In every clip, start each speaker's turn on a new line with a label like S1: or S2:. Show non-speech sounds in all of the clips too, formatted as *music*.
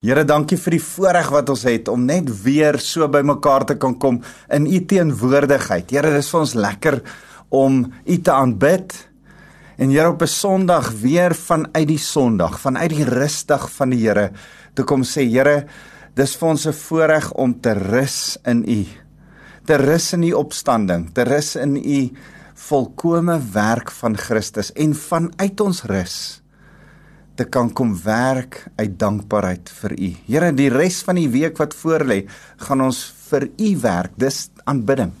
S1: Here, dankie vir die voorreg wat ons het om net weer so bymekaar te kan kom in U teenwoordigheid. Here, dis vir ons lekker om U te aanbid. En Here op 'n Sondag weer vanuit die Sondag, vanuit die rustig van die Here, toe kom sê Here, dis vir ons 'n voorreg om te rus in U. Te rus in U opstanding, te rus in U volkomme werk van Christus en vanuit ons rus te kan kom werk uit dankbaarheid vir U. Here, die res van die week wat voorlê, gaan ons vir U werk. Dis aanbidding.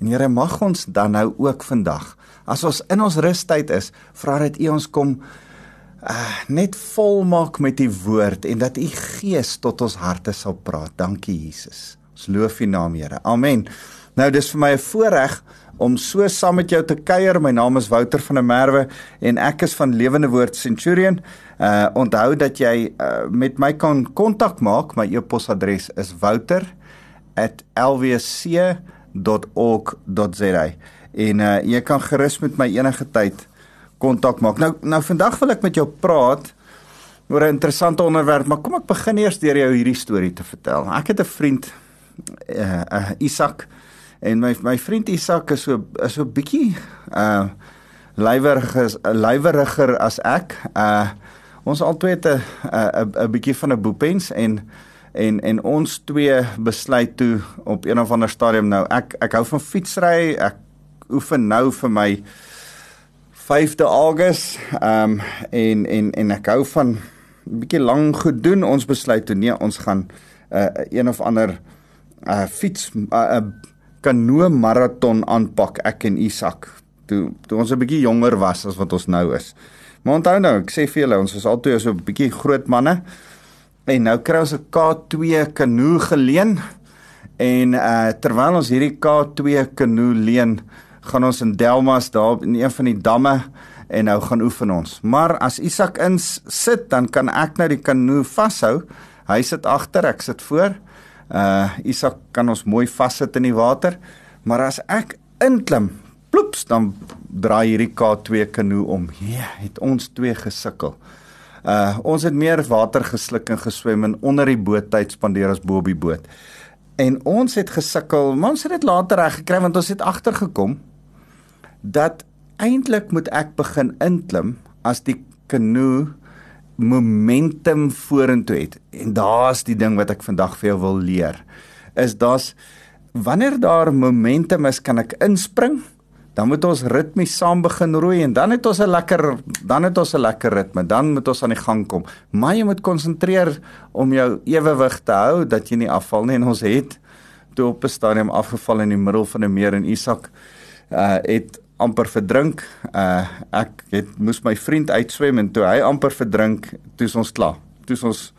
S1: En Here, mag ons dan nou ook vandag, as ons in ons rustyd is, vra dat U ons kom uh, net volmaak met U woord en dat U Gees tot ons harte sal praat. Dankie Jesus. Ons loof U naam, Here. Amen. Nou dis vir my 'n voorreg om so saam met jou te kuier. My naam is Wouter van der Merwe en ek is van Lewende Woord Centurion. Uh onthou dat jy uh, met my kan kontak maak. My e-posadres is wouter@lwc.org.za. En uh jy kan gerus met my enige tyd kontak maak. Nou nou vandag wil ek met jou praat oor 'n interessante onderwerp, maar kom ek begin eers deur jou hierdie storie te vertel. Ek het 'n vriend uh, uh Isak En my my vriend Isak is so is so bietjie uh lywerig lyweriger as ek. Uh ons albei het 'n 'n 'n bietjie van 'n boepens en en en ons twee besluit toe op een of ander stadium nou ek ek hou van fietsry. Ek oefen nou vir my 5de Augustus. Ehm um, en en en ek hou van 'n bietjie lank goed doen. Ons besluit toe nee, ons gaan 'n uh, een of ander uh fiets 'n uh, uh, kanoe maraton aanpak ek en Isak toe toe ons 'n bietjie jonger was as wat ons nou is. Maar onthou nou, ek sê vir julle, ons was altyd so 'n bietjie groot manne. En nou kry ons 'n K2 kanoe geleen. En uh terwyl ons hierdie K2 kanoe leen, gaan ons in Delmas daar in een van die damme en nou gaan oefen ons. Maar as Isak in sit, dan kan ek nou die kanoe vashou. Hy sit agter, ek sit voor. Uh Isak kan ons mooi vassit in die water. Maar as ek inklim, ploeps, dan draai hierdie K2 kanoe om. Ja, yeah, het ons twee gesukkel. Uh ons het meer water gesluk en geswem en onder die boot tyd spandeer as bo op die boot. En ons het gesukkel, maar ons het dit later reg gekry want ons het agtergekom dat eintlik moet ek begin inklim as die kanoe momentum vorentoe het. En daar's die ding wat ek vandag vir jou wil leer. Is daar's wanneer daar momentum is, kan ek inspring. Dan moet ons ritmies saam begin roei en dan het ons 'n lekker dan het ons 'n lekker ritme. Dan moet ons aan die gang kom. Maar jy moet konsentreer om jou ewewig te hou dat jy nie afval nie en ons het toe op 'n stadium afgeval in die middel van 'n meer en Isak uh het amper verdrink. Uh ek het moes my vriend uitswem en toe hy amper verdrink, toe ons klaar. Toe ons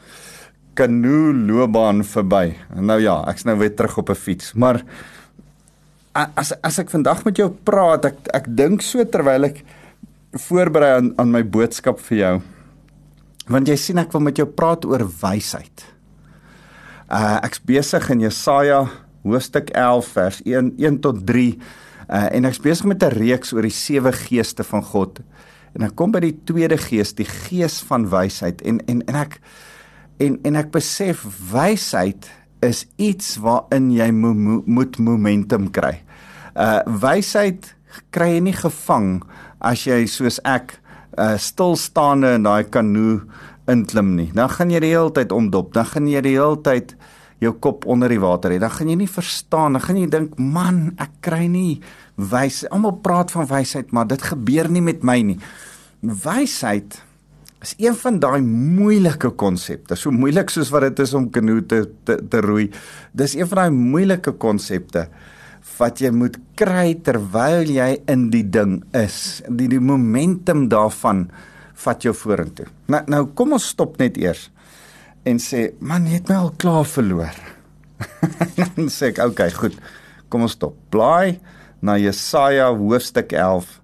S1: kanoe loopbaan verby. Nou ja, ek's nou weer terug op 'n fiets. Maar as as ek vandag met jou praat, ek ek dink so terwyl ek voorberei aan aan my boodskap vir jou. Want jy sien ek wil met jou praat oor wysheid. Uh ek's besig in Jesaja hoofstuk 11 vers 1 1 tot 3 Uh, en ek's besig met 'n reeks oor die sewe geeste van God. En ek kom by die tweede gees, die gees van wysheid en en en ek en en ek besef wysheid is iets waarin jy mo, mo, moet momentum kry. Uh wysheid kry jy nie gevang as jy soos ek uh stilstaande in daai kanoe inklim nie. Dan gaan jy die hele tyd omdop. Dan gaan jy die hele tyd jou kop onder die water hê, dan gaan jy nie verstaan, dan gaan jy dink, "Man, ek kry nie wys. Almal praat van wysheid, maar dit gebeur nie met my nie." Wysheid is een van daai moeilike konsepte. So moeilik soos wat dit is om kanoe te, te te roei. Dis een van daai moeilike konsepte wat jy moet kry terwyl jy in die ding is. Die die momentum daarvan vat jou vorentoe. Nou nou kom ons stop net eers en sê, "Man, jy het my al klaar verloor." *laughs* dan sê ek, "Oké, okay, goed. Kom ons stop. Blaai na Jesaja hoofstuk 11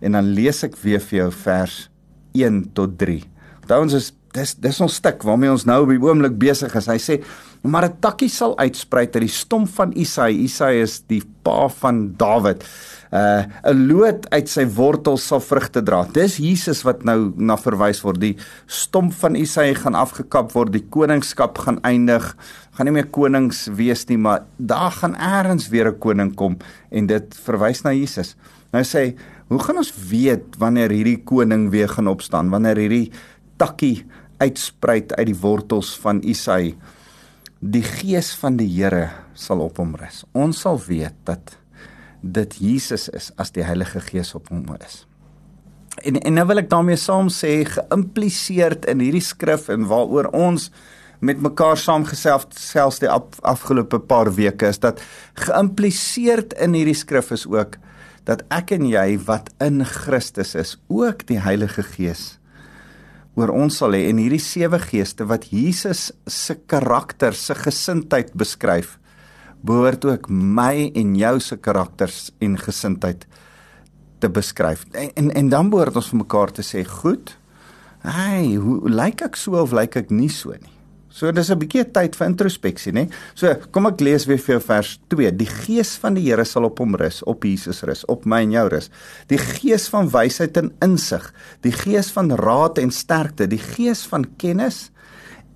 S1: en dan lees ek weer vir jou vers 1 tot 3. Onthou ons is dis dis ons stuk waarmee ons nou op die oomblik besig is. Hy sê, maar 'n takkie sal uitspruit uit die stomp van Isai. Isai is die pa van Dawid. Uh 'n loot uit sy wortels sal vrugte dra. Dis Jesus wat nou na verwys word. Die stomp van Isai gaan afgekap word, die koningskap gaan eindig. Gaan nie meer konings wees nie, maar daar gaan eers weer 'n koning kom en dit verwys na Jesus. Nou sê, hoe gaan ons weet wanneer hierdie koning weer gaan opstaan? Wanneer hierdie takkie uitspruit uit die wortels van Isai? die gees van die Here sal op hom rus. Ons sal weet dat dit Jesus is as die Heilige Gees op hom is. En en nou wil ek daarmee saam sê geïmpliseerd in hierdie skrif en waaroor ons met mekaar saamgesels selfs die af, afgelope paar weke is dat geïmpliseerd in hierdie skrif is ook dat ek en jy wat in Christus is ook die Heilige Gees oor ons sal hê en hierdie sewe geeste wat Jesus se karakter, se gesindheid beskryf, behoort ook my en jou se karakters en gesindheid te beskryf. En en, en dan behoort ons vir mekaar te sê, goed. Hey, hoe lyk ek so of lyk ek nie so nie? So dis 'n bietjie tyd vir introspeksie, né? So kom ek lees weer vir jou vers 2. Die gees van die Here sal op hom rus, op Jesus rus, op my en jou rus. Die gees van wysheid en insig, die gees van raad en sterkte, die gees van kennis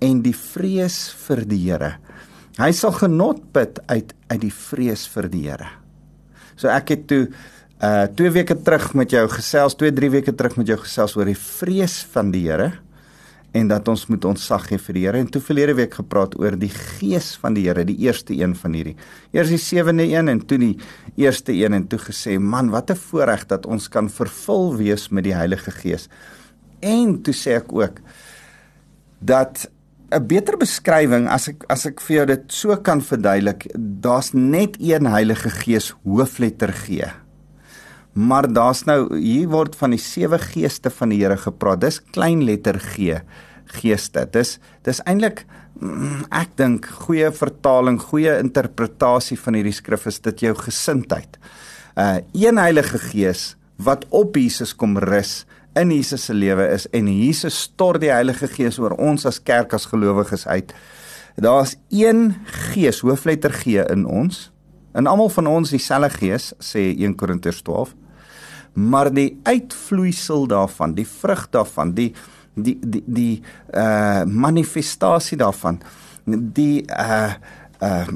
S1: en die vrees vir die Here. Hy sal genot put uit uit die vrees vir die Here. So ek het toe uh 2 weke terug met jou gesels, 2 3 weke terug met jou gesels oor die vrees van die Here en dat ons moet ontsag gee vir die Here en toe verlede week gepraat oor die gees van die Here, die eerste een van hierdie. Eers die sewende een en toe die eerste een en toe gesê, man, wat 'n voorreg dat ons kan vervul wees met die Heilige Gees. En toe sê ek ook dat 'n beter beskrywing as ek as ek vir jou dit so kan verduidelik, daar's net een Heilige Gees hoofletter G. Maar daar's nou hier word van die sewe geeste van die Here gepraat. Dis klein letter G, geeste. Dis dis eintlik mm, ek dink goeie vertaling, goeie interpretasie van hierdie skrif is dit jou gesindheid. Uh een Heilige Gees wat op Jesus kom rus in Jesus se lewe is en Jesus stort die Heilige Gees oor ons as kerk as gelowiges uit. Daar's een Gees, hoofletter G in ons. En almal van ons dieselfde Gees sê 1 Korintiërs 12 maar die uitvloeisel daarvan, die vrug daarvan, die die die die uh manifestasie daarvan, die uh uh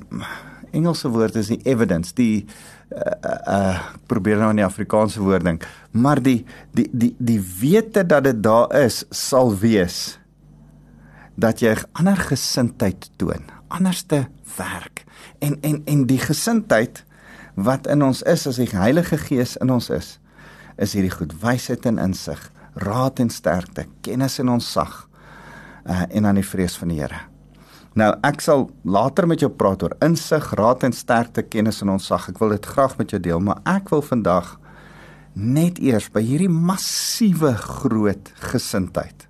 S1: Engelse woord is die evidence, die uh uh probeer nou in die Afrikaanse woord dink, maar die die die die wete dat dit daar is sal wees dat jy ander gesindheid toon, anderste werk. En en en die gesindheid wat in ons is as die Heilige Gees in ons is, is hierdie goed wysheid en insig, raad en sterkte, kennis en onsag uh, en dan die vrees van die Here. Nou ek sal later met jou praat oor insig, raad en sterkte, kennis en onsag. Ek wil dit graag met jou deel, maar ek wil vandag net eers by hierdie massiewe groot gesindheid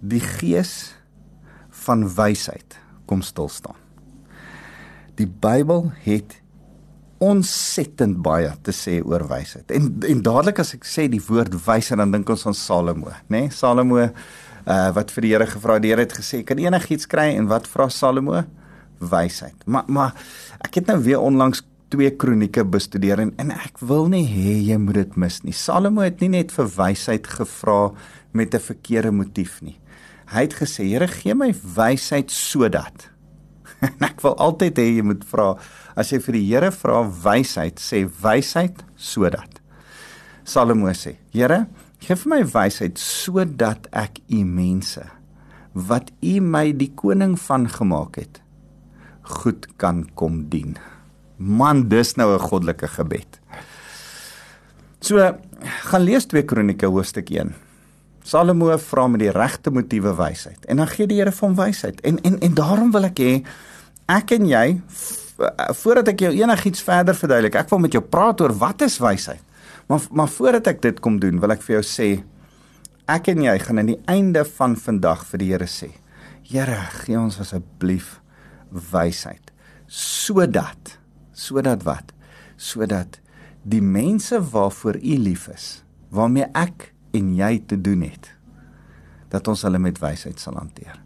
S1: die gees van wysheid kom stil staan. Die Bybel het ontsettend baie te sê oor wysheid. En en dadelik as ek sê die woord wysheid dan dink ons aan Salomo, né? Nee? Salomo uh wat vir die Here gevra het, die Here het gesê, "Kan enigiets kry?" En wat vra Salomo? Wysheid. Maar maar ek het nou weer onlangs twee kronieke bestudeer en en ek wil nie hê jy moet dit mis nie. Salomo het nie net vir wysheid gevra met 'n verkeerde motief nie. Hy het gesê, "Here, gee my wysheid sodat." *laughs* en ek wil altyd hê jy moet vra as jy vir die Here vra wysheid, sê wysheid sodat. Salomo sê: Here, gee vir my wysheid sodat ek u mense wat u my die koning van gemaak het, goed kan kom dien. Man, dis nou 'n goddelike gebed. So, gaan lees 2 Kronieke hoofstuk 1. Salomo vra met die regte motiewe wysheid en dan gee die Here hom wysheid. En en en daarom wil ek hê ek en jy voordat ek jou enigiets verder verduidelik, ek wil met jou praat oor wat is wysheid. Maar maar voordat ek dit kom doen, wil ek vir jou sê ek en jy gaan aan die einde van vandag vir die Here sê. Here, gee ons asseblief wysheid sodat sodat wat? Sodat die mense waarvoor U lief is, waarmee ek en jy te doen het, dat ons hulle met wysheid sal hanteer.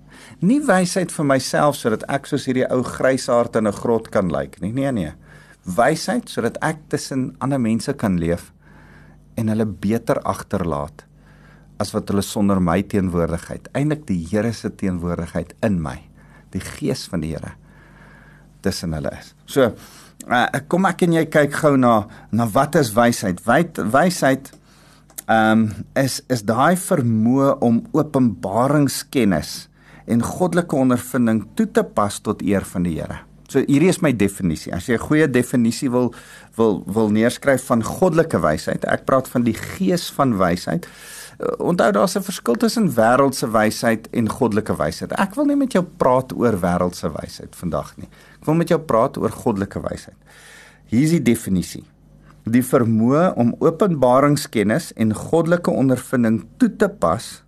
S1: Nie wysheid vir myself sodat ek soos hierdie ou grysaard in 'n grot kan lyk nie. Nee nee. Wysheid sodat ek tussen ander mense kan leef en hulle beter agterlaat as wat hulle sonder my teenwoordigheid, eintlik die Here se teenwoordigheid in my, die gees van die Here tussen hulle is. So, uh, kom ek en jy kyk gou na na wat is wysheid? Wysheid ehm um, is is daai vermoë om openbaringskennis en goddelike ondervinding toe te pas tot eer van die Here. So hierdie is my definisie. As jy 'n goeie definisie wil wil wil neerskryf van goddelike wysheid, ek praat van die gees van wysheid. Uh, onthou daar's 'n verskil tussen wêreldse wysheid en goddelike wysheid. Ek wil nie met jou praat oor wêreldse wysheid vandag nie. Ek wil met jou praat oor goddelike wysheid. Hier is die definisie die vermoë om openbaringskennis en goddelike ondervinding toe te pas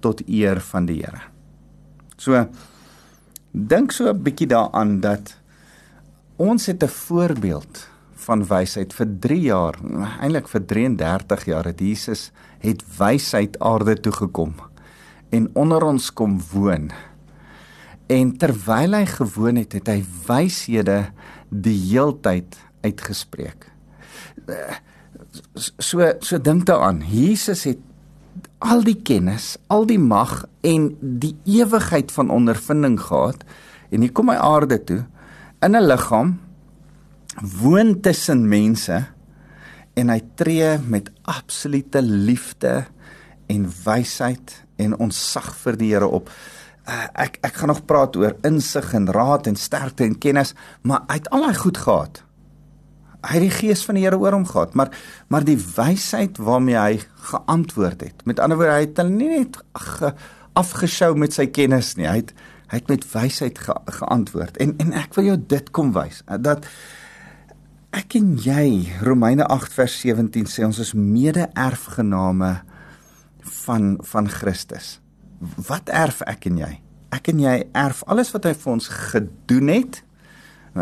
S1: tot eer van die Here. So dink so 'n bietjie daaraan dat ons het 'n voorbeeld van wysheid vir 3 jaar, eintlik vir 33 jaar het Jesus het wysheid aarde toe gekom en onder ons kom woon. En terwyl hy gewoon het, het hy wyshede die heeltyd uitgespreek so so dink daaraan. Jesus het al die kennis, al die mag en die ewigheid van ondervinding gehad en hier kom hy aarde toe in 'n liggaam woon tussen mense en hy tree met absolute liefde en wysheid en onsag vir die Here op. Uh, ek ek gaan nog praat oor insig en raad en sterkte en kennis, maar hy het al daai goed gehad hy het die gees van die Here oor hom gehad, maar maar die wysheid waarmee hy geantwoord het. Met ander woorde, hy het nie net ge, afgeskou met sy kennis nie. Hy het hy het met wysheid ge, geantwoord. En en ek wil jou dit kom wys dat ek en jy Romeine 8 vers 17 sê ons is mede-erfgename van van Christus. Wat erf ek en jy? Ek en jy erf alles wat hy vir ons gedoen het Eh,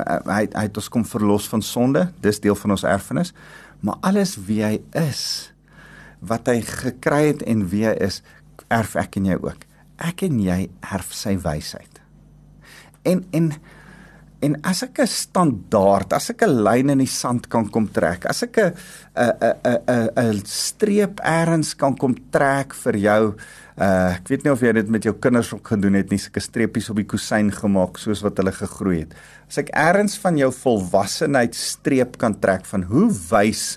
S1: hy hy het ons kom verlos van sonde, dis deel van ons erfenis. Maar alles wie hy is, wat hy gekry het en wie hy is, erf ek en jy ook. Ek en jy erf sy wysheid. En en en as ek 'n standaard, as ek 'n lyn in die sand kan kom trek, as ek 'n 'n 'n 'n 'n streep eers kan kom trek vir jou Uh ek weet nie of jy dit met jou kinders ook gedoen het nie, sulke streepies op die kusyn gemaak soos wat hulle gegroei het. As ek ergens van jou volwassenheid streep kan trek van hoe wys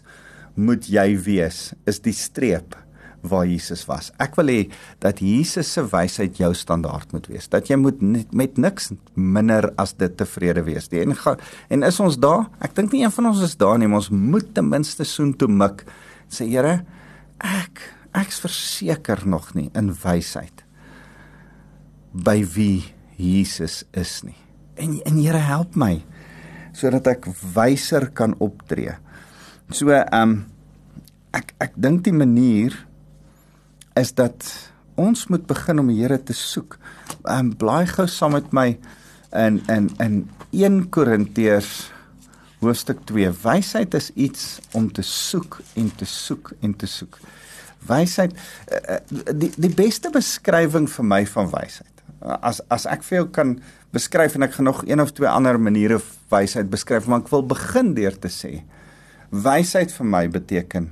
S1: moet jy wees, is die streep waar Jesus was. Ek wil hê dat Jesus se wysheid jou standaard moet wees. Dat jy moet met niks minder as dit tevrede wees nie. En en is ons daar? Ek dink nie een van ons is daar nie, maar ons moet ten minste soen toe mik. Sê Here, ek ek's verseker nog nie in wysheid by wie Jesus is nie. En en Here help my sodat ek wyser kan optree. So ehm um, ek ek dink die manier is dat ons moet begin om die Here te soek. Ehm um, blaai gou saam met my in in in 1 Korintiërs hoofstuk 2. Wysheid is iets om te soek en te soek en te soek wysheid. Eh, eh, die die beste beskrywing vir my van wysheid as as ek vir jou kan beskryf en ek gaan nog een of twee ander maniere wysheid beskryf maar ek wil begin deur te sê wysheid vir my beteken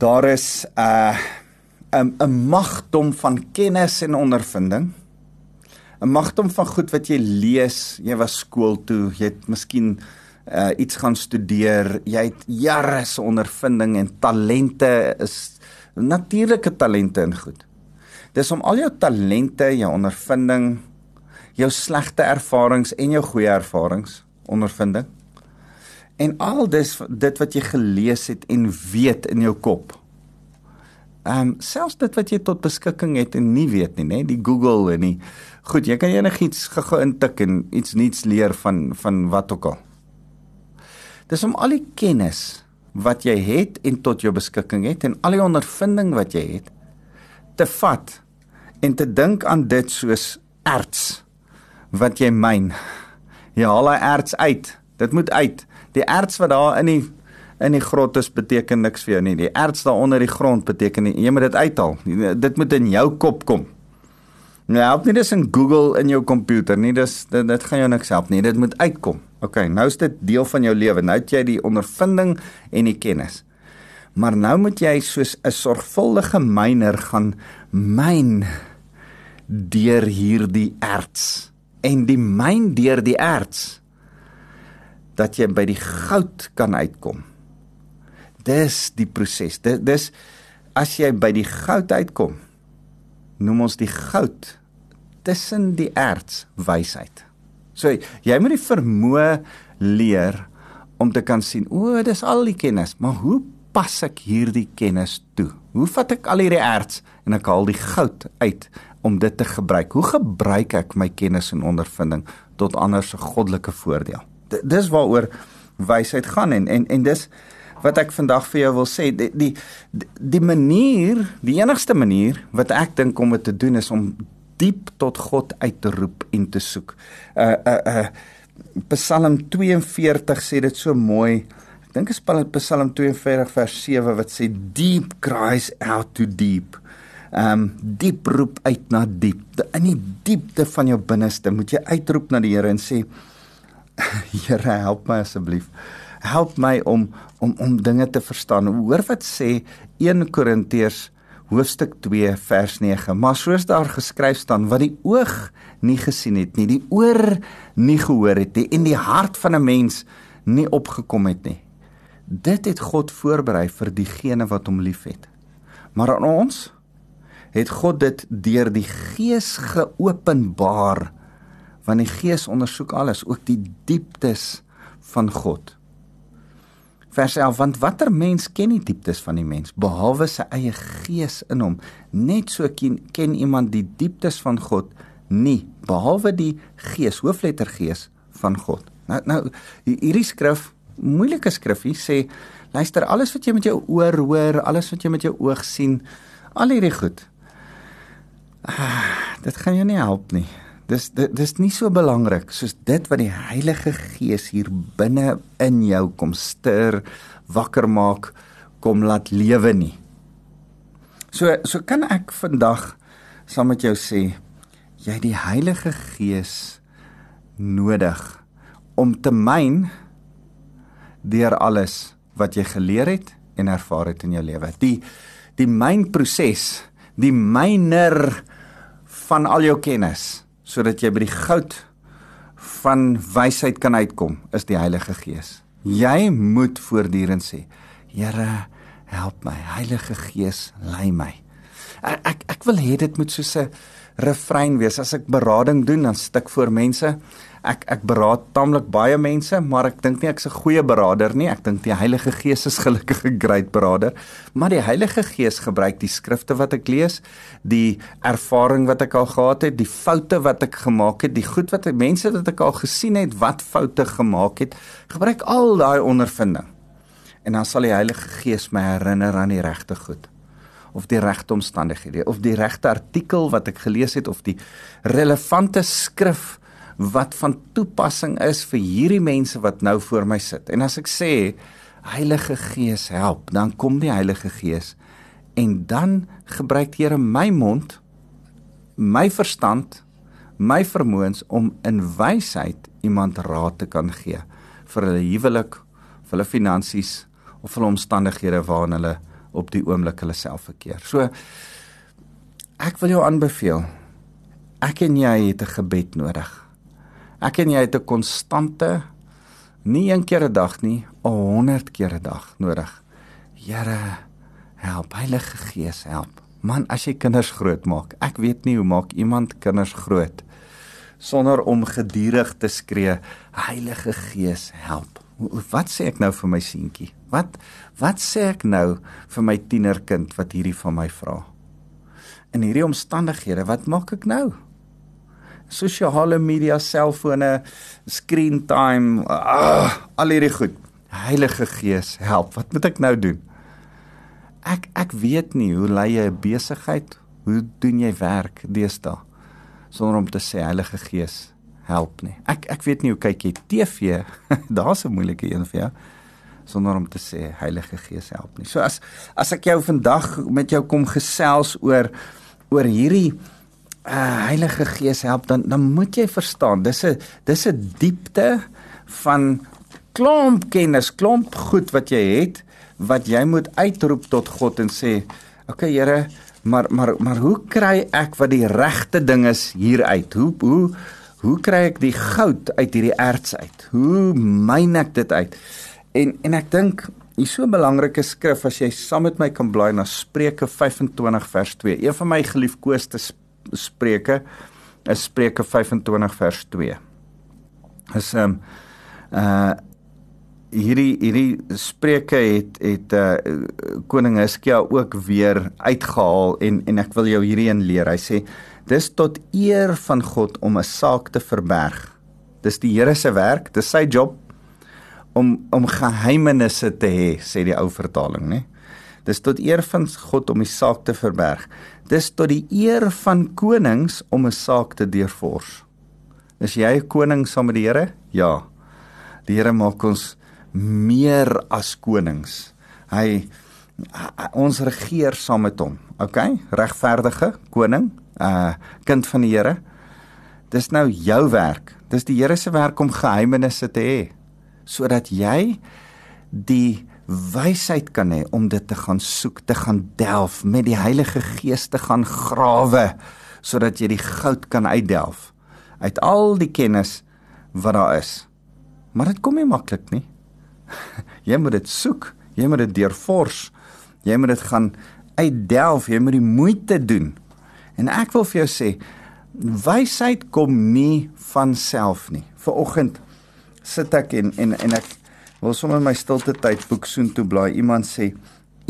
S1: daar is 'n uh, 'n 'n magdom van kennis en ondervinding 'n magdom van goed wat jy lees jy was skool toe jy het miskien uh iets gaan studeer, jy het jare se ondervinding en talente is natuurlike talente en goed. Dis om al jou talente, jou ondervinding, jou slegte ervarings en jou goeie ervarings, ondervinding en al dis dit wat jy gelees het en weet in jou kop. Ehm um, selfs dit wat jy tot beskikking het en nie weet nie, nê, die Google en die goed, jy kan enigiets gou-gou intik en iets nuuts leer van van wat ook al. Dis om al die kennis wat jy het en tot jou beskikking het en al die ondervinding wat jy het te vat en te dink aan dit soos erts wat jy myn. Jy haal hy erts uit. Dit moet uit. Die erts wat daar in die in die grot is beteken niks vir jou nie. Die erts daar onder die grond beteken nie. Jy moet dit uithaal. Dit moet in jou kop kom. Nou help nie dis in Google in jou komputer nie. Dis dit, dit gaan jou niks help nie. Dit moet uitkom. OK, nou is dit deel van jou lewe. Nou het jy die ondervinding en die kennis. Maar nou moet jy soos 'n sorgvuldige myner gaan myn deur hierdie erts en die myn deur die erts dat jy by die goud kan uitkom. Dis die proses. Dis dis as jy by die goud uitkom, noem ons die goud tussen die erts wysheid. So jy moet die vermoë leer om te kan sien, o, dis al die kennis, maar hoe pas ek hierdie kennis toe? Hoe vat ek al hierdie erts en ek haal die goud uit om dit te gebruik? Hoe gebruik ek my kennis en ondervinding tot ander se goddelike voordeel? D dis waaroor wysheid gaan en en en dis wat ek vandag vir jou wil sê die die die manier die enigste manier wat ek dink om dit te doen is om diep tot God uit te roep en te soek. Uh uh uh Psalm 42 sê dit so mooi. Ek dink is Psalm 42 vers 7 wat sê deep cries out to deep. Um diep roep uit na diep. In die diepte van jou binneste moet jy uitroep na die Here en sê *laughs* Here help my asseblief. Help my om om om dinge te verstaan. Hoor wat sê 1 Korintiërs hoofstuk 2 vers 9. Maar soos daar geskryf staan wat die oog nie gesien het nie, die oor nie gehoor het nie en die hart van 'n mens nie opgekom het nie. Dit het God voorberei vir diegene wat hom liefhet. Maar aan ons het God dit deur die Gees geopenbaar want die Gees ondersoek alles, ook die dieptes van God. Vers 11 want watter mens ken die dieptes van die mens behalwe sy eie gees in hom? Net so ken, ken iemand die dieptes van God nie behalwe die gees hoofletter gees van God. Nou nou hierdie skrif moeilike skrifgie sê luister alles wat jy met jou oor hoor alles wat jy met jou oog sien al hierdie goed ah, dit gaan jou nie help nie Dis dis nie so belangrik soos dit wat die Heilige Gees hier binne in jou kom stir, wakker maak, kom laat lewe nie. So so kan ek vandag saam met jou sê jy het die Heilige Gees nodig om te myn deur alles wat jy geleer het en ervaar het in jou lewe. Die die mynproses, die myner van al jou kennis sodat jy by die goud van wysheid kan uitkom, is die Heilige Gees. Jy moet voortdurend sê: Here, help my. Heilige Gees, lei my. Ek ek, ek wil hê dit moet so 'n refrein wees. As ek berading doen, dan stik voor mense ek ek beraad taamlik baie mense, maar ek dink nie ek's 'n goeie beraader nie. Ek dink die Heilige Gees is gelukkig 'n great beraader, maar die Heilige Gees gebruik die skrifte wat ek lees, die ervaring wat ek al gehad het, die foute wat ek gemaak het, die goed wat mense wat ek al gesien het wat foute gemaak het, gebruik al daai ondervinding. En dan sal die Heilige Gees my herinner aan die regte goed of die regte omstandighede of die regte artikel wat ek gelees het of die relevante skrif wat van toepassing is vir hierdie mense wat nou voor my sit. En as ek sê Heilige Gees help, dan kom die Heilige Gees en dan gebruik Here my mond, my verstand, my vermoëns om in wysheid iemand raad te kan gee vir hulle huwelik, vir hulle finansies of vir hulle omstandighede waarin hulle op die oomblik hulle self verkeer. So ek wil jou aanbeveel. Ek en jy het 'n gebed nodig. Ek en jy het 'n konstante nie een keer 'n dag nie, 'n 100 keer 'n dag nodig. Here, help, Heilige Gees, help. Man, as jy kinders grootmaak, ek weet nie hoe maak iemand kinders groot sonder om gedurig te skree, Heilige Gees, help. Wat sê ek nou vir my seentjie? Wat wat sê ek nou vir my tienerkind wat hierdie van my vra? In hierdie omstandighede, wat maak ek nou? sosiale media, selfone, screen time, uh, al hierdie goed. Heilige Gees, help. Wat moet ek nou doen? Ek ek weet nie hoe lei jy 'n besigheid? Hoe doen jy werk deesdae? Sonder om te sê Heilige Gees, help nie. Ek ek weet nie hoe kyk jy TV? *laughs* Daar's 'n moeilike een vir jou sonder om te sê Heilige Gees help nie. So as as ek jou vandag met jou kom gesels oor oor hierdie uh, Heilige Gees help dan dan moet jy verstaan dis 'n dis 'n diepte van klomp kennis, klomp goed wat jy het wat jy moet uitroep tot God en sê, "Oké okay, Here, maar maar maar hoe kry ek wat die regte ding is hier uit? Hoe hoe hoe kry ek die goud uit hierdie erts uit? Hoe myn ek dit uit?" En en ek dink hier so 'n belangrike skrif as jy saam met my kan blaai na Spreuke 25 vers 2. Een van my geliefkoeste Spreuke is Spreuke 25 vers 2. Is ehm um, uh hierdie hierdie Spreuke het het uh koning Hizkia ook weer uitgehaal en en ek wil jou hierdie een leer. Hy sê dis tot eer van God om 'n saak te verberg. Dis die Here se werk, dis sy job om om geheimenisse te hê, sê die ou vertaling, né? Dis tot eer van God om die saak te verberg. Dis tot die eer van konings om 'n saak te deurvors. Is jy 'n koning saam met die Here? Ja. Die Here maak ons meer as konings. Hy ons regeer saam met hom. OK? Regverdige koning, uh kind van die Here. Dis nou jou werk. Dis die Here se werk om geheimenisse te hê sodat jy die wysheid kan hê om dit te gaan soek, te gaan delf met die Heilige Gees te gaan grawe sodat jy die goud kan uitdelf uit al die kennis wat daar is. Maar dit kom nie maklik nie. *laughs* jy moet dit soek, jy moet dit deurvors. Jy moet dit gaan uitdelf, jy moet die moeite doen. En ek wil vir jou sê, wysheid kom nie van self nie. Viroggend sit ek en en en ek wil sommer my stilte tyd boek soontoe blaai. Iemand sê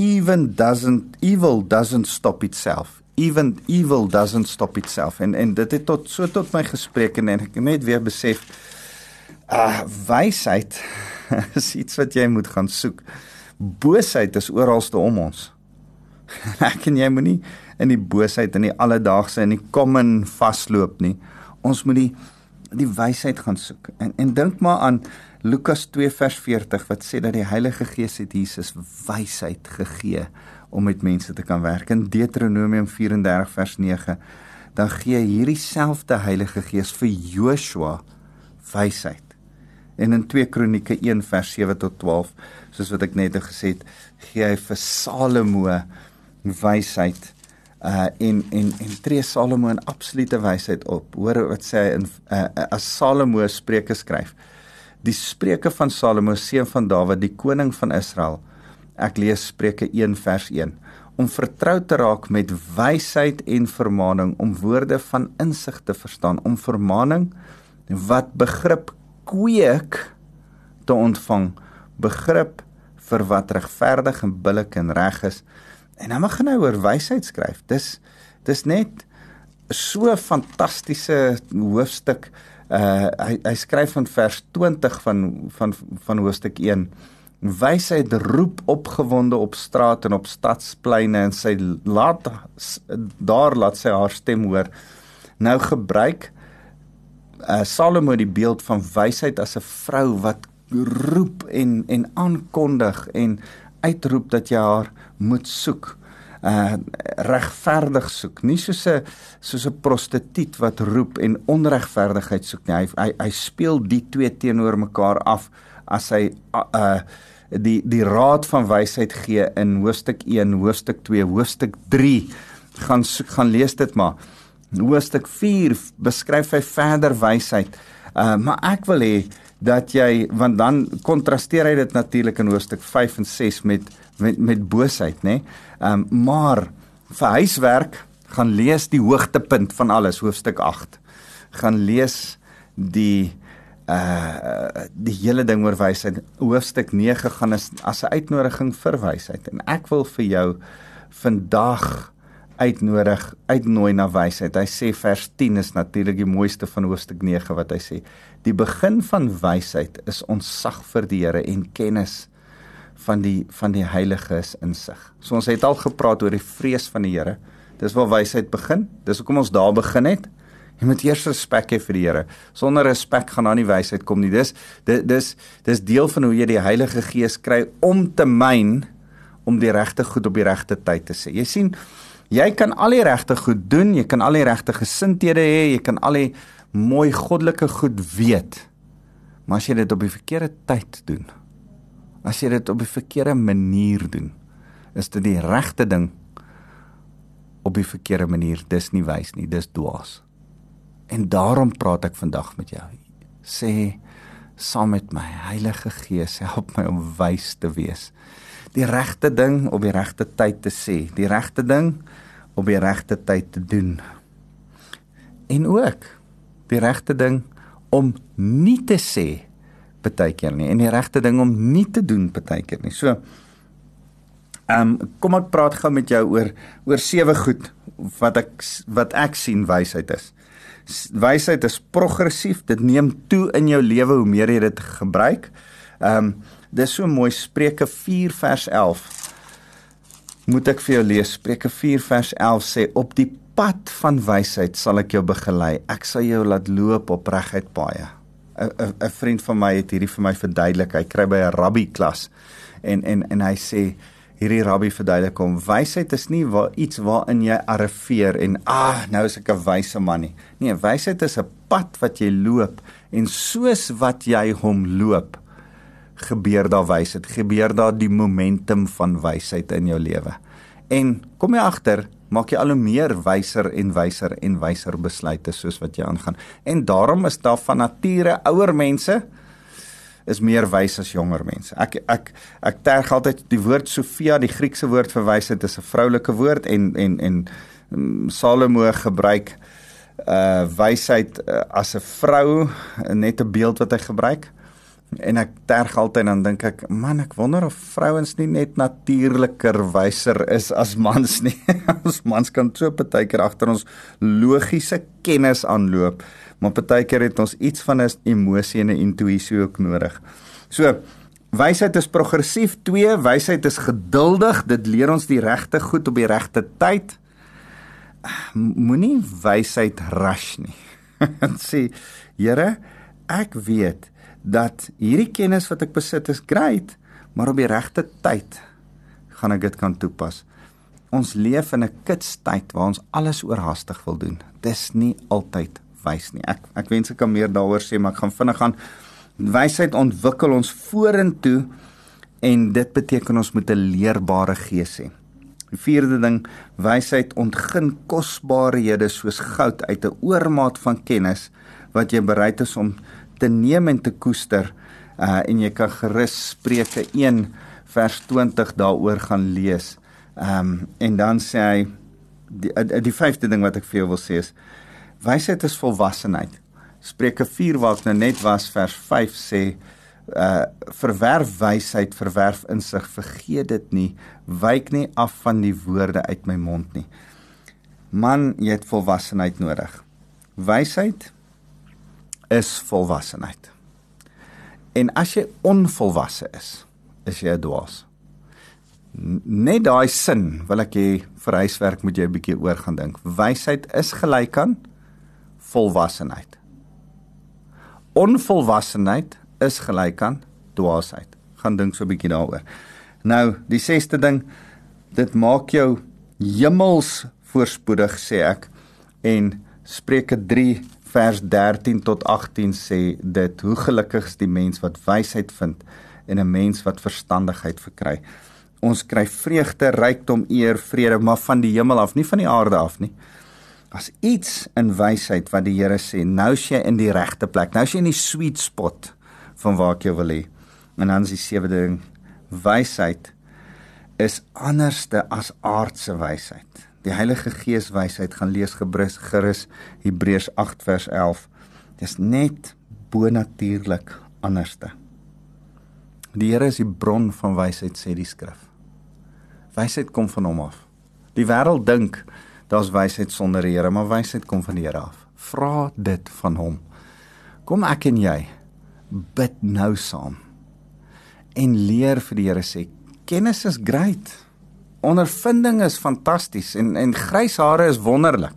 S1: even doesn't evil doesn't stop itself. Even evil doesn't stop itself. En en dit het tot so tot my gespreek en ek net weer besef ah wysheid *laughs* is iets wat jy moet gaan soek. Boosheid is oralste om ons. *laughs* ek en jy moenie in die boosheid in die alledaagse in die common vasloop nie. Ons moet die die wysheid gaan soek. En en dink maar aan Lukas 2 vers 40 wat sê dat die Heilige Gees het Jesus wysheid gegee om met mense te kan werk. In Deuteronomium 34 vers 9 dan gee hierdie selfde Heilige Gees vir Joshua wysheid. En in 2 Kronieke 1 vers 7 tot 12, soos wat ek net gesê het, gee hy vir Salomo wysheid uh en en en tree Salomo in absolute wysheid op. Hoor wat sê hy in uh, as Salomo Spreuke skryf. Die Spreuke van Salomo seun van Dawid, die koning van Israel. Ek lees Spreuke 1 vers 1 om vertrou te raak met wysheid en vermaaning om woorde van insig te verstaan om vermaaning wat begrip kweek te ontvang begrip vir wat regverdig en billik en reg is En dan begin hy oor wysheid skryf. Dis dis net so fantastiese hoofstuk. Uh hy hy skryf van vers 20 van van van hoofstuk 1. Wysheid roep opgewonde op straat en op stadspleine en sy laat daar laat sy haar stem hoor. Nou gebruik uh Salomo die beeld van wysheid as 'n vrou wat roep en en aankondig en uitroep dat jy haar moet soek. Uh regverdig soek. Nie soos 'n soos 'n prostituut wat roep en onregverdigheid soek nie. Hy hy, hy speel die twee teenoor mekaar af as hy uh die die raad van wysheid gee in hoofstuk 1 hoofstuk 2 hoofstuk 3 gaan soek, gaan lees dit maar. Hoofstuk 4 beskryf hy verder wysheid uh maar ek wil hê dat jy want dan kontrasteer hy dit natuurlik in hoofstuk 5 en 6 met met met boosheid, nê? Ehm um, maar vir huiswerk gaan lees die hoogtepunt van alles, hoofstuk 8. Gaan lees die uh die hele ding oor wysheid. Hoofstuk 9 gaan as as 'n uitnodiging vir wysheid en ek wil vir jou vandag uitnodig, uitnooi na wysheid. Hy sê vers 10 is natuurlik die mooiste van hoofstuk 9 wat hy sê. Die begin van wysheid is ontsag vir die Here en kennis van die van die heilige is insig. So ons het al gepraat oor die vrees van die Here. Dis waar wysheid begin. Dis hoekom ons daar begin het. Jy moet eers respek hê vir die Here. Sonder respek gaan daar nie wysheid kom nie. Dis dis dis deel van hoe jy die Heilige Gees kry om te myn om die regte goed op die regte tyd te sê. Jy sien Jy kan al die regte goed doen, jy kan al die regte gesindhede hê, jy kan al die mooi goddelike goed weet. Maar as jy dit op die verkeerde tyd doen, as jy dit op die verkeerde manier doen, is dit die regte ding op die verkeerde manier. Dis nie wys nie, dis dwaas. En daarom praat ek vandag met jou. Sê saam met my Heilige Gees, help my om wys te wees die regte ding op die regte tyd te sê, die regte ding op die regte tyd te doen. En ook die regte ding om nie te sê partykeer nie en die regte ding om nie te doen partykeer nie. So ehm um, kom ek praat gou met jou oor oor sewe goed wat ek wat ek sien wysheid is. Wysheid is progressief, dit neem toe in jou lewe hoe meer jy dit gebruik. Ehm um, Dis so mooi Spreuke 4 vers 11. Moet ek vir jou lees Spreuke 4 vers 11 sê op die pad van wysheid sal ek jou begelei. Ek sal jou laat loop op regheid paaie. 'n 'n vriend van my het hierdie vir my verduidelik. Hy kry by 'n rabbi klas en en en hy sê hierdie rabbi verduidelik hom wysheid is nie waar iets waarin jy arriveer en ah nou is ek 'n wyse man nie. Nee, wysheid is 'n pad wat jy loop en soos wat jy hom loop gebeur daar wysheid, gebeur daar die momentum van wysheid in jou lewe. En kom jy agter, maak jy al hoe meer wyser en wyser en wyser besluite soos wat jy aangaan. En daarom is daar van nature ouer mense is meer wys as jonger mense. Ek ek ek terg altyd die woord Sofia, die Griekse woord vir wysheid is 'n vroulike woord en en en um, Salomo gebruik uh wysheid uh, as 'n vrou net 'n beeld wat hy gebruik en ek terg altyd dan dink ek man ek wonder of vrouens nie net natuurliker wyser is as mans nie. *laughs* Ons mans kan so partykeer agter ons logiese kennis aanloop maar partykeer het ons iets van 'n emosie en 'n intuïsie ook nodig. So wysheid is progressief. 2 wysheid is geduldig. Dit leer ons die regte goed op die regte tyd. Moenie wysheid rush nie. *laughs* Sê Here ek weet dat hierdie kennis wat ek besit is great, maar op die regte tyd gaan ek dit kan toepas. Ons leef in 'n kitstyd waar ons alles oorhaastig wil doen. Dis nie altyd wys nie. Ek ek wens ek kan meer daaroor sê, maar ek gaan vinnig gaan. Wysheid ontwikkel ons vorentoe en dit beteken ons moet 'n leerbare gees hê. Die vierde ding, wysheid ontgin kosbarehede soos goud uit 'n oormaat van kennis wat jy bereid is om te neem en te koester. Uh en jy kan gerus Spreuke 1 vers 20 daaroor gaan lees. Um en dan sê hy die die vyfde ding wat ek vir jou wil sê is wysheid is volwassenheid. Spreuke 4 waar ek nou net was vers 5 sê uh verwerf wysheid, verwerf insig, vergeet dit nie, wyk nie af van die woorde uit my mond nie. Man, jy het volwassenheid nodig. Wysheid is volwassenheid. En as jy onvolwasse is, is jy 'n dwaas. Net daai sin wil ek hê vir huiswerk moet jy 'n bietjie oor gaan dink. Wysheid is gelyk aan volwassenheid. Onvolwassenheid is gelyk aan dwaasheid. Gaan dink so 'n bietjie daaroor. Nou, die sesde ding, dit maak jou hemels voorspoedig sê ek en Spreuke vers 13 tot 18 sê dit hoe gelukkig is die mens wat wysheid vind en 'n mens wat verstandigheid verkry. Ons kry vreugde, rykdom, eer, vrede, maar van die hemel af, nie van die aarde af nie. As iets in wysheid wat die Here sê, nou is jy in die regte plek. Nou is jy in die sweet spot van waar ek jou wil hê. En dan is die sewende ding, wysheid is anderste as aardse wysheid die Heilige Gees wysheid gaan lees gebrus gerus Hebreërs 8 vers 11. Dis net bonatuurlik anderste. Die Here is die bron van wysheid sê die skrif. Wysheid kom van hom af. Die wêreld dink daar's wysheid sonder die Here, maar wysheid kom van die Here af. Vra dit van hom. Kom ek en jy bid nou saam en leer vir die Here sê kennis is great ondervinding is fantasties en en grys hare is wonderlik.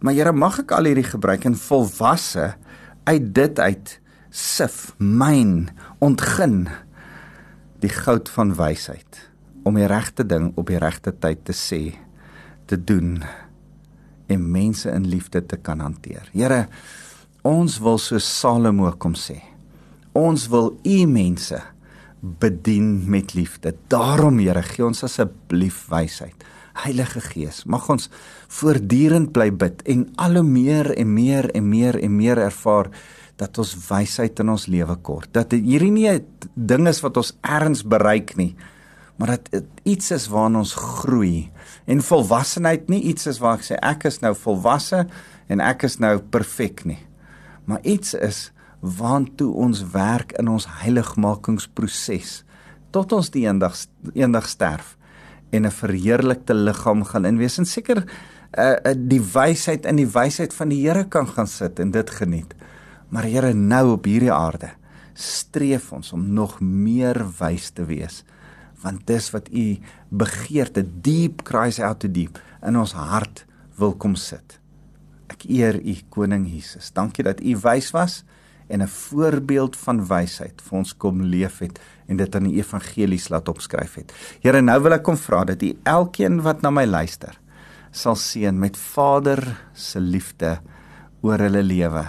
S1: Maar Here, mag ek al hierdie gebruik en volwasse uit dit uit sif, myn, ontgin die goud van wysheid om die regte ding op die regte tyd te sê, te doen en mense in liefde te kan hanteer. Here, ons wil so Salomo kom sê. Ons wil u mense bedien met liefde. Daarom Here, gee ons asseblief wysheid. Heilige Gees, mag ons voortdurend bly bid en al hoe meer en meer en meer en meer ervaar dat ons wysheid in ons lewe kort. Dat hierdie nie 'n ding is wat ons erns bereik nie, maar dat dit iets is waarna ons groei. En volwassenheid nie iets is waar ek sê ek is nou volwasse en ek is nou perfek nie. Maar iets is waantoe ons werk in ons heiligmakingsproses tot ons die eendag eendag sterf en 'n verheerlikte liggaam gaan in wees en seker uh, die wysheid in die wysheid van die Here kan gaan sit en dit geniet. Maar Here nou op hierdie aarde streef ons om nog meer wys te wees want dis wat u begeerte diep cries out to deep in ons hart wil kom sit. Ek eer u koning Jesus. Dankie dat u wys was en 'n voorbeeld van wysheid vir ons kom leef het en dit aan die evangelies laat opskryf het. Here, nou wil ek kom vra dat U elkeen wat na my luister sal seën met Vader se liefde oor hulle lewe.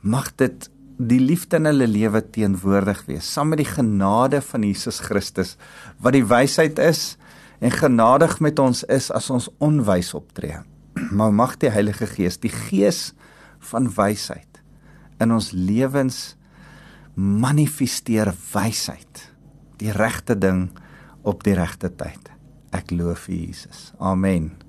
S1: Mag dit die liefde in hulle lewe teenwoordig wees saam met die genade van Jesus Christus wat die wysheid is en genadig met ons is as ons onwys optree. *clears throat* Maar mag die Heilige Gees, die gees van wysheid in ons lewens manifesteer wysheid die regte ding op die regte tyd. Ek loof Jesus. Amen